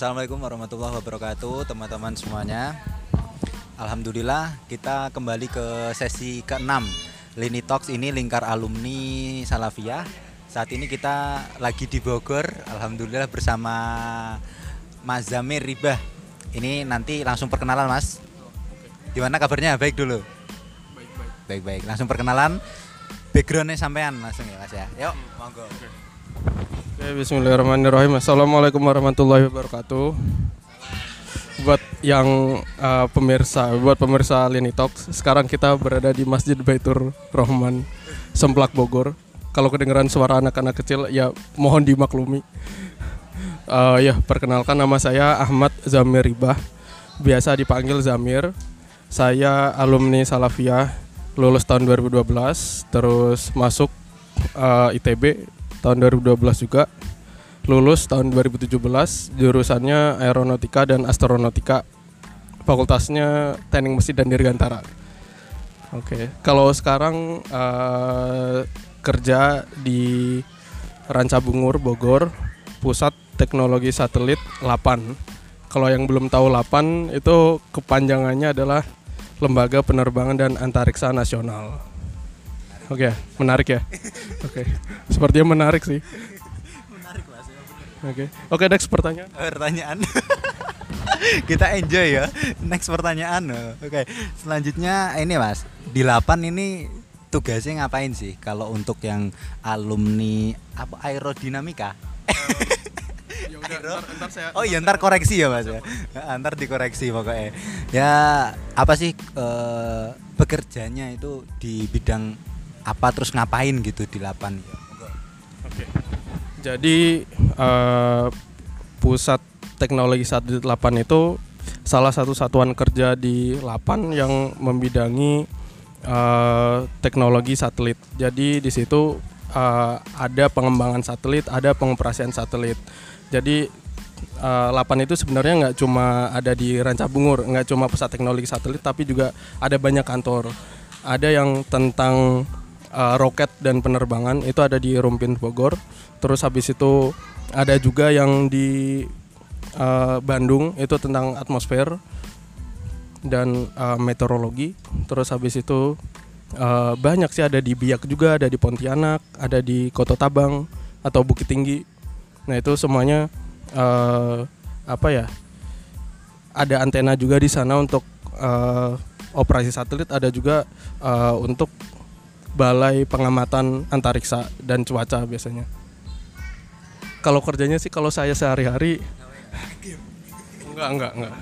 Assalamualaikum warahmatullahi wabarakatuh teman-teman semuanya. Alhamdulillah kita kembali ke sesi ke-6 Lini Talks ini lingkar alumni Salafiyah. Saat ini kita lagi di Bogor Alhamdulillah bersama Mas Zamir Ribah. Ini nanti langsung perkenalan mas. Gimana kabarnya? Baik dulu? Baik-baik Langsung perkenalan. Backgroundnya sampean langsung ya mas ya. Yuk monggo bismillahirrahmanirrahim. Assalamualaikum warahmatullahi wabarakatuh. Buat yang uh, pemirsa, buat pemirsa Lini Talks, sekarang kita berada di Masjid Baitur Rahman, Semplak Bogor. Kalau kedengeran suara anak-anak kecil, ya mohon dimaklumi. Uh, ya, perkenalkan nama saya Ahmad Zamir Ribah, biasa dipanggil Zamir. Saya alumni Salafiyah, lulus tahun 2012, terus masuk uh, ITB tahun 2012 juga. Lulus tahun 2017 jurusannya aeronautika dan astronautika. Fakultasnya teknik mesin dan dirgantara. Oke. Kalau sekarang uh, kerja di Ranca Bungur Bogor pusat teknologi satelit 8 kalau yang belum tahu 8 itu kepanjangannya adalah Lembaga Penerbangan dan Antariksa Nasional Oke, okay, menarik ya. Oke, okay. sepertinya menarik sih. Menarik lah, Oke, okay. oke okay, next pertanyaan. Pertanyaan. Kita enjoy ya. Next pertanyaan. Oke, okay. selanjutnya ini mas, di 8 ini tugasnya ngapain sih? Kalau untuk yang alumni apa aerodinamika? ya udah, ntar, ntar saya, oh iya ntar koreksi ya mas ya ntar dikoreksi pokoknya ya apa sih uh, bekerjanya itu di bidang apa terus ngapain gitu di Lapan Oke. Jadi uh, pusat teknologi satelit Lapan itu salah satu satuan kerja di Lapan yang membidangi uh, teknologi satelit. Jadi di situ uh, ada pengembangan satelit, ada pengoperasian satelit. Jadi uh, Lapan itu sebenarnya nggak cuma ada di Ranca Bungur, nggak cuma pusat teknologi satelit, tapi juga ada banyak kantor. Ada yang tentang uh, roket dan penerbangan itu ada di Rumpin Bogor. Terus habis itu ada juga yang di uh, Bandung itu tentang atmosfer dan uh, meteorologi. Terus habis itu uh, banyak sih ada di Biak juga, ada di Pontianak, ada di Kota Tabang atau Bukit Tinggi. Nah itu semuanya uh, apa ya? Ada antena juga di sana untuk uh, operasi satelit, ada juga uh, untuk balai pengamatan antariksa dan cuaca biasanya. Kalau kerjanya sih kalau saya sehari-hari enggak enggak enggak.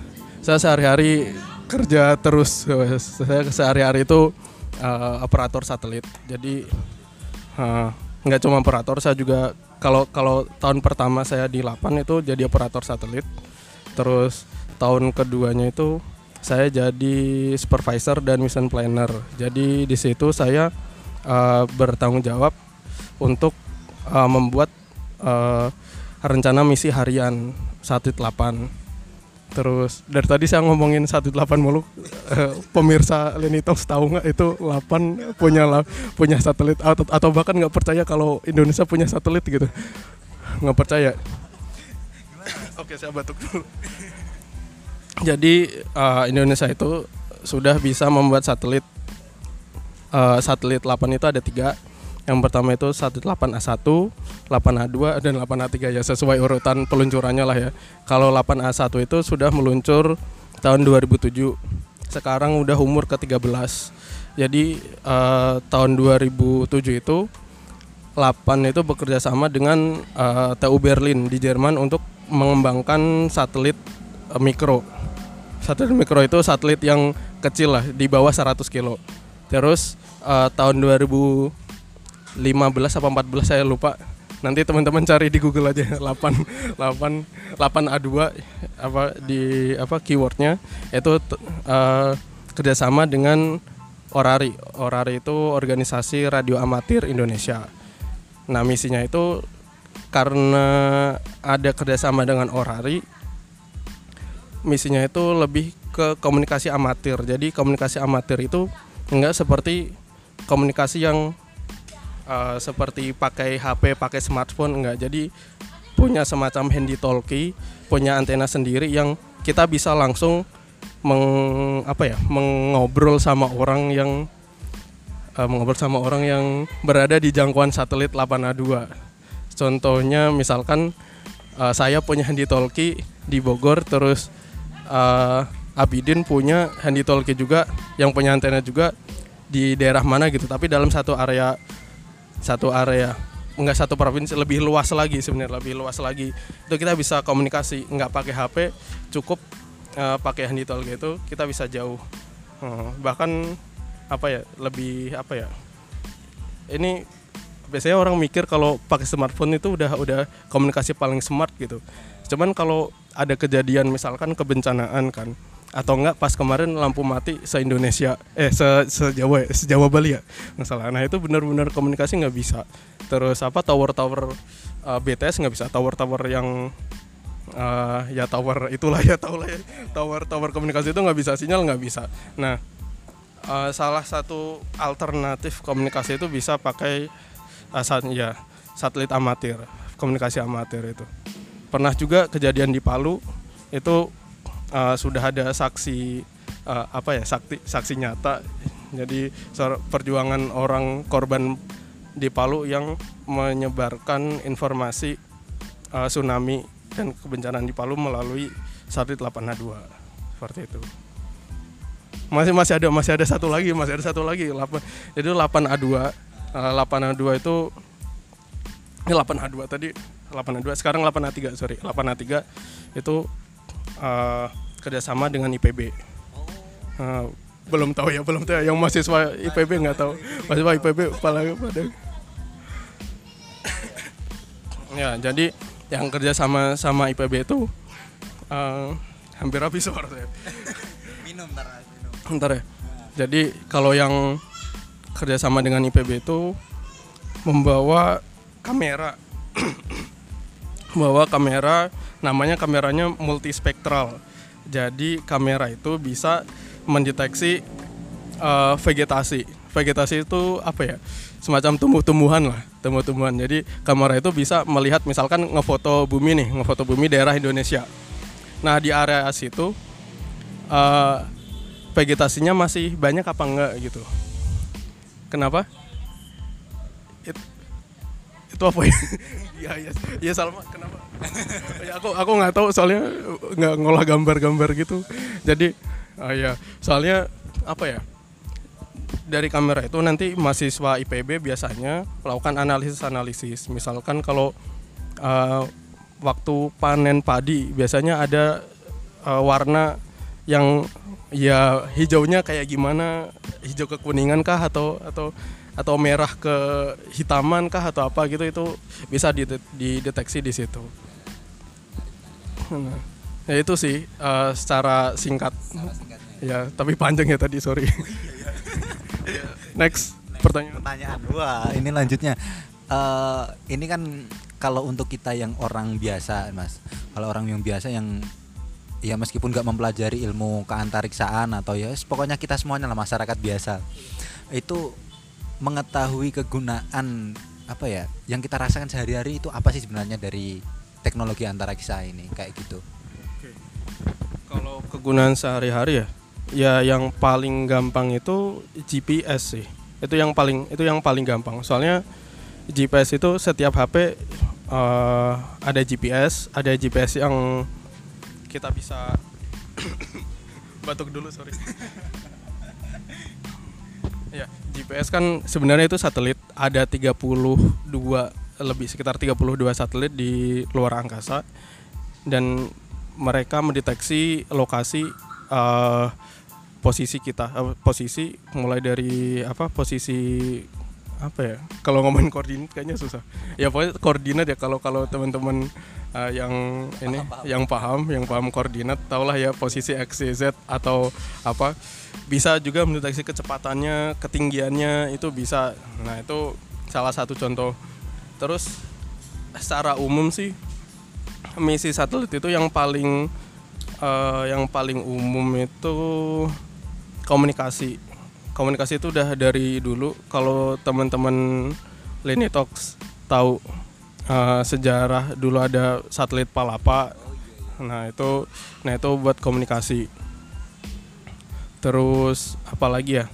Saya sehari-hari kerja terus. Saya sehari-hari itu uh, operator satelit. Jadi uh, nggak cuma operator, saya juga kalau kalau tahun pertama saya di Lapan itu jadi operator satelit. Terus tahun keduanya itu saya jadi supervisor dan mission planner. Jadi di situ saya uh, bertanggung jawab untuk uh, membuat uh, rencana misi harian satelit 8 Terus dari tadi saya ngomongin satelit 8 mulu. Pemirsa Leni Talks tahu nggak itu 8 punya punya satelit atau, atau bahkan nggak percaya kalau Indonesia punya satelit gitu. Nggak percaya. Oke, saya batuk dulu. Jadi uh, Indonesia itu sudah bisa membuat satelit uh, satelit 8 itu ada tiga yang pertama itu satelit 8A1, 8A2 dan 8A3 ya sesuai urutan peluncurannya lah ya. Kalau 8A1 itu sudah meluncur tahun 2007. Sekarang udah umur ke-13. Jadi uh, tahun 2007 itu 8 itu bekerja sama dengan uh, TU Berlin di Jerman untuk mengembangkan satelit uh, mikro. Satelit mikro itu satelit yang kecil lah di bawah 100 kilo. Terus uh, tahun 2015 apa 14 saya lupa. Nanti teman-teman cari di Google aja 8 8 8 A2 apa di apa keywordnya itu uh, kerjasama dengan Orari. Orari itu organisasi radio amatir Indonesia. Nah misinya itu karena ada kerjasama dengan Orari, misinya itu lebih ke komunikasi amatir. Jadi komunikasi amatir itu enggak seperti komunikasi yang uh, seperti pakai HP, pakai smartphone enggak. Jadi punya semacam handy talkie, punya antena sendiri yang kita bisa langsung meng apa ya mengobrol sama orang yang uh, mengobrol sama orang yang berada di jangkauan satelit 8A2. Contohnya misalkan uh, saya punya handy talkie di Bogor terus uh, Abidin punya handy talkie juga yang punya antena juga di daerah mana gitu. Tapi dalam satu area satu area enggak satu provinsi lebih luas lagi sebenarnya lebih luas lagi. Itu kita bisa komunikasi nggak pakai HP cukup uh, pakai handy talkie itu kita bisa jauh. Uh, bahkan apa ya lebih apa ya ini biasanya orang mikir kalau pakai smartphone itu udah udah komunikasi paling smart gitu. Cuman kalau ada kejadian misalkan kebencanaan kan atau enggak pas kemarin lampu mati se Indonesia eh se, se Jawa se Jawa Bali ya masalah nah itu benar-benar komunikasi nggak bisa. Terus apa tower tower uh, BTS nggak bisa. Tower tower yang uh, ya tower itulah ya lah ya. Tower tower komunikasi itu nggak bisa sinyal nggak bisa. Nah uh, salah satu alternatif komunikasi itu bisa pakai uh, sat ya satelit amatir komunikasi amatir itu. Pernah juga kejadian di Palu itu uh, sudah ada saksi uh, apa ya saksi saksi nyata. Jadi perjuangan orang korban di Palu yang menyebarkan informasi uh, tsunami dan kebencanaan di Palu melalui satelit 8H2 seperti itu. Masih masih ada masih ada satu lagi masih ada satu lagi. 8 jadi 8A2 uh, 8A2 itu ini 8A2 tadi 8A2 sekarang 8A3 sorry 8A3 itu uh, kerjasama dengan IPB. Uh, eh, belum tahu ya, belum tahu ya. Yang mahasiswa IPB nggak tahu. Mahasiswa IPB pada pada. ya, jadi yang kerja sama sama IPB itu uh, hampir habis suara saya. minum ntar, minum. Ntar ya. Jadi kalau yang kerjasama dengan IPB itu membawa kamera, membawa kamera namanya kameranya multispektral. Jadi kamera itu bisa mendeteksi uh, vegetasi. Vegetasi itu apa ya? Semacam tumbuh-tumbuhan lah, tumbuh-tumbuhan. Jadi kamera itu bisa melihat misalkan ngefoto bumi nih, ngefoto bumi daerah Indonesia. Nah di area situ uh, vegetasinya masih banyak apa enggak gitu. Kenapa? It, itu apa ya? Iya iya iya Salma kenapa? ya aku aku nggak tahu soalnya nggak ngolah gambar-gambar gitu. Jadi uh, ya soalnya apa ya? Dari kamera itu nanti mahasiswa IPB biasanya melakukan analisis-analisis. Misalkan kalau uh, waktu panen padi biasanya ada uh, warna yang ya hijaunya kayak gimana hijau kekuningan kah atau atau atau merah ke hitaman kah atau apa gitu itu bisa dideteksi di situ. Nah, ya itu sih uh, secara singkat. Ya, tapi panjang ya tadi, sorry. Next, pertanyaan. Pertanyaan. Wah, ini lanjutnya. Uh, ini kan kalau untuk kita yang orang biasa, Mas. Kalau orang yang biasa yang ya meskipun nggak mempelajari ilmu keantariksaan atau ya pokoknya kita semuanya lah masyarakat biasa itu mengetahui kegunaan apa ya yang kita rasakan sehari-hari itu apa sih sebenarnya dari teknologi antariksa ini kayak gitu. Kalau kegunaan sehari-hari ya, ya yang paling gampang itu GPS sih. Itu yang paling itu yang paling gampang. Soalnya GPS itu setiap HP uh, eh, ada GPS, ada GPS yang kita bisa batuk dulu sorry. ya GPS kan sebenarnya itu satelit ada 32 lebih sekitar 32 satelit di luar angkasa. Dan mereka mendeteksi lokasi uh, posisi kita uh, posisi mulai dari apa posisi apa ya kalau ngomongin koordinat kayaknya susah. Ya pokoknya koordinat ya kalau kalau teman-teman uh, yang ini paham, paham. yang paham yang paham koordinat tahulah ya posisi x z atau apa. Bisa juga mendeteksi kecepatannya ketinggiannya itu bisa. Nah itu salah satu contoh. Terus secara umum sih misi satelit itu yang paling uh, yang paling umum itu komunikasi. Komunikasi itu udah dari dulu kalau teman-teman Lini Talks tahu eh, sejarah dulu ada satelit Palapa. Nah, itu nah itu buat komunikasi. Terus apalagi ya?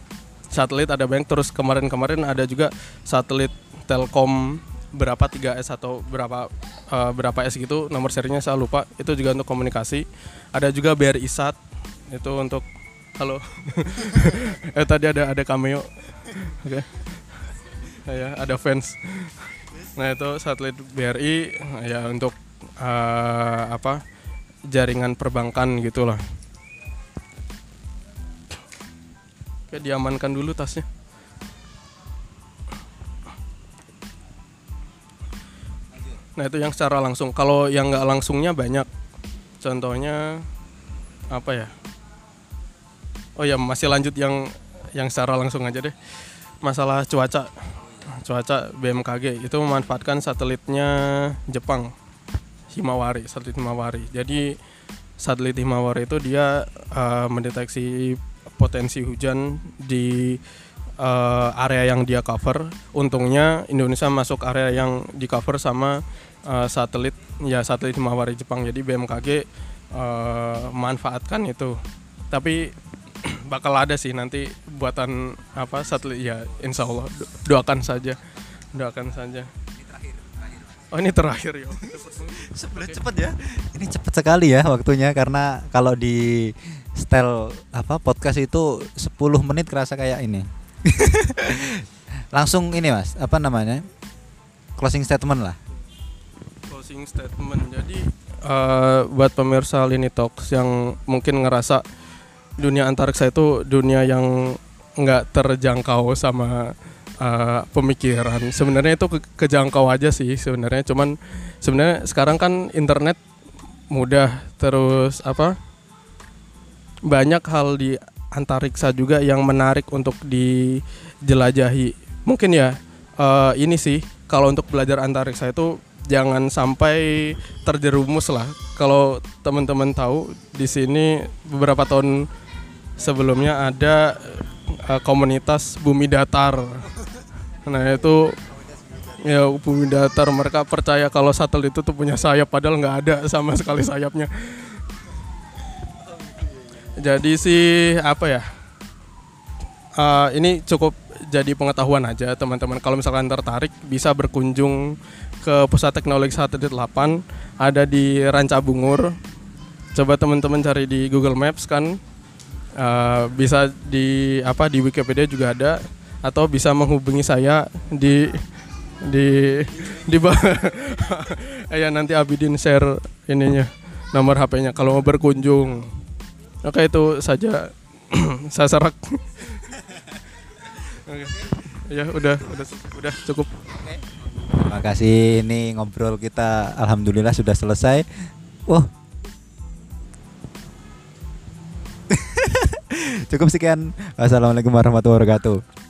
Satelit ada banyak. Terus kemarin-kemarin ada juga satelit Telkom berapa 3S atau berapa eh, berapa S gitu nomor serinya saya lupa. Itu juga untuk komunikasi. Ada juga BRI Sat itu untuk halo. Eh tadi ada ada cameo. Oke. Ya ada fans nah itu satelit BRI ya untuk eh, apa jaringan perbankan gitulah oke diamankan dulu tasnya Nah itu yang secara langsung. Kalau yang nggak langsungnya banyak. Contohnya apa ya? Oh ya masih lanjut yang yang secara langsung aja deh. Masalah cuaca, cuaca BMKG itu memanfaatkan satelitnya Jepang, Himawari, satelit Himawari. Jadi satelit Himawari itu dia uh, mendeteksi potensi hujan di uh, area yang dia cover. Untungnya Indonesia masuk area yang di cover sama uh, satelit ya satelit Himawari Jepang. Jadi BMKG uh, manfaatkan itu. Tapi bakal ada sih nanti buatan apa satelit ya Insya Allah do- doakan saja, doakan saja. Oh ini terakhir ya. Sebelah cepet ya. Ini cepet sekali ya waktunya karena kalau di style apa podcast itu 10 menit kerasa kayak ini. Langsung ini Mas, apa namanya? Closing statement lah. closing statement. Jadi eh, buat pemirsa Lini Talks yang mungkin ngerasa dunia antariksa itu dunia yang nggak terjangkau sama eh, pemikiran. Sebenarnya itu ke- kejangkau aja sih sebenarnya. Cuman sebenarnya sekarang kan internet mudah terus apa banyak hal di antariksa juga yang menarik untuk dijelajahi. Mungkin ya eh, ini sih kalau untuk belajar antariksa itu jangan sampai terjerumus lah. Kalau teman-teman tahu di sini beberapa tahun sebelumnya ada eh, komunitas bumi datar. Nah itu ya bumi datar mereka percaya kalau satelit itu tuh punya sayap padahal nggak ada sama sekali sayapnya. Jadi sih apa ya? Eh, ini cukup jadi pengetahuan aja teman-teman. Kalau misalkan tertarik bisa berkunjung ke Pusat Teknologi Satelit 8 ada di Ranca Bungur. Coba teman-teman cari di Google Maps kan. Eh, bisa di apa di Wikipedia juga ada atau bisa menghubungi saya di di di ya nanti Abidin share ininya nomor HP-nya kalau mau berkunjung. Oke itu saja saya serak. Oke. Ya udah udah udah cukup. Terima kasih ini ngobrol kita alhamdulillah sudah selesai. Wah. Cukup sekian. Wassalamualaikum warahmatullahi wabarakatuh.